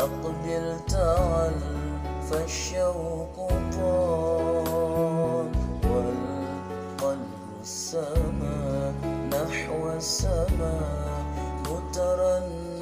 أقبل تعا فالشوق طال. والقلب السماء نحو السماء مترنم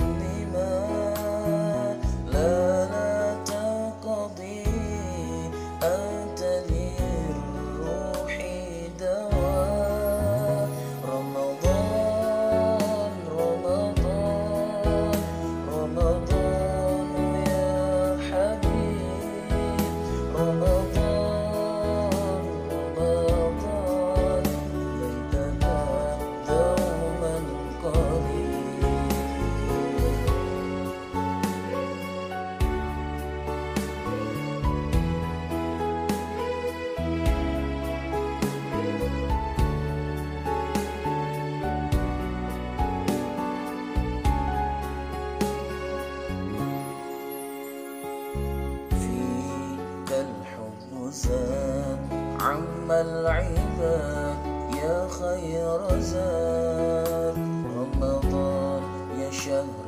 زاد عم العباد يا خير زاد. رمضان يا شهر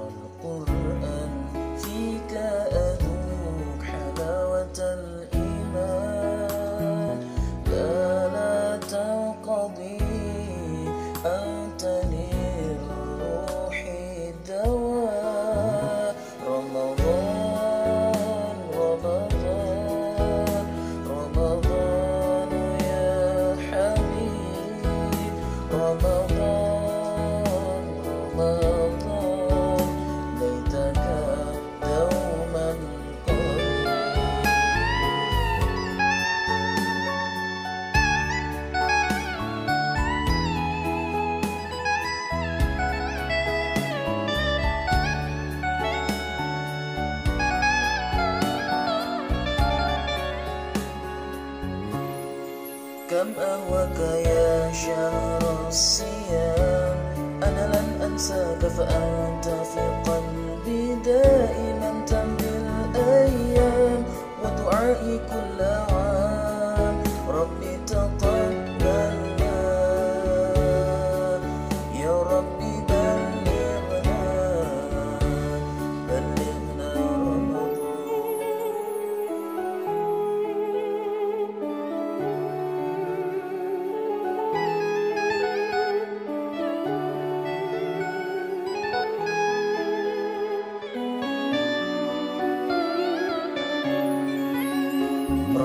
كم أهواك يا شهر الصيام؟ أنا لن أنساك فأنت في قلبي دائما تمضي الأيام ودعائي كل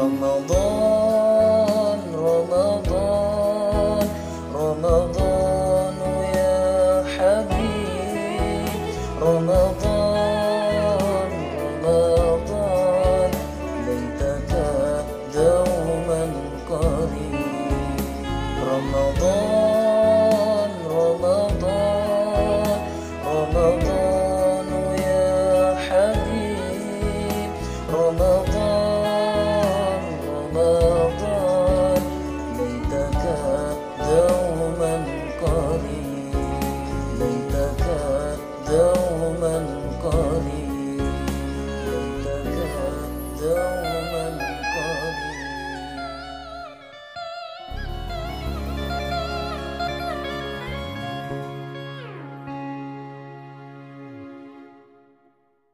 رمضان رمضان رمضان يا حبيب. رمضان رمضان ليتك دوما قريب. رمضان